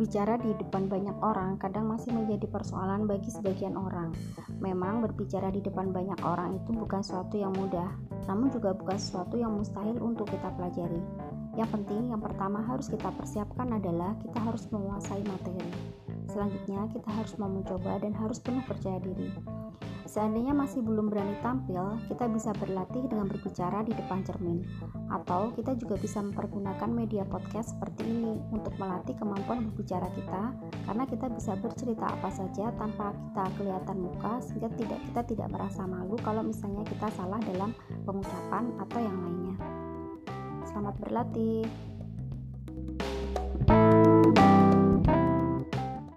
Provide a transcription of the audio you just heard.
Berbicara di depan banyak orang kadang masih menjadi persoalan bagi sebagian orang. Memang berbicara di depan banyak orang itu bukan sesuatu yang mudah, namun juga bukan sesuatu yang mustahil untuk kita pelajari. Yang penting, yang pertama harus kita persiapkan adalah kita harus menguasai materi. Selanjutnya, kita harus mau mencoba dan harus penuh percaya diri. Seandainya masih belum berani tampil, kita bisa berlatih dengan berbicara di depan cermin, atau kita juga bisa mempergunakan media podcast seperti ini untuk melatih kemampuan berbicara kita, karena kita bisa bercerita apa saja tanpa kita kelihatan muka, sehingga tidak kita tidak merasa malu kalau misalnya kita salah dalam pengucapan atau yang lainnya. Selamat berlatih.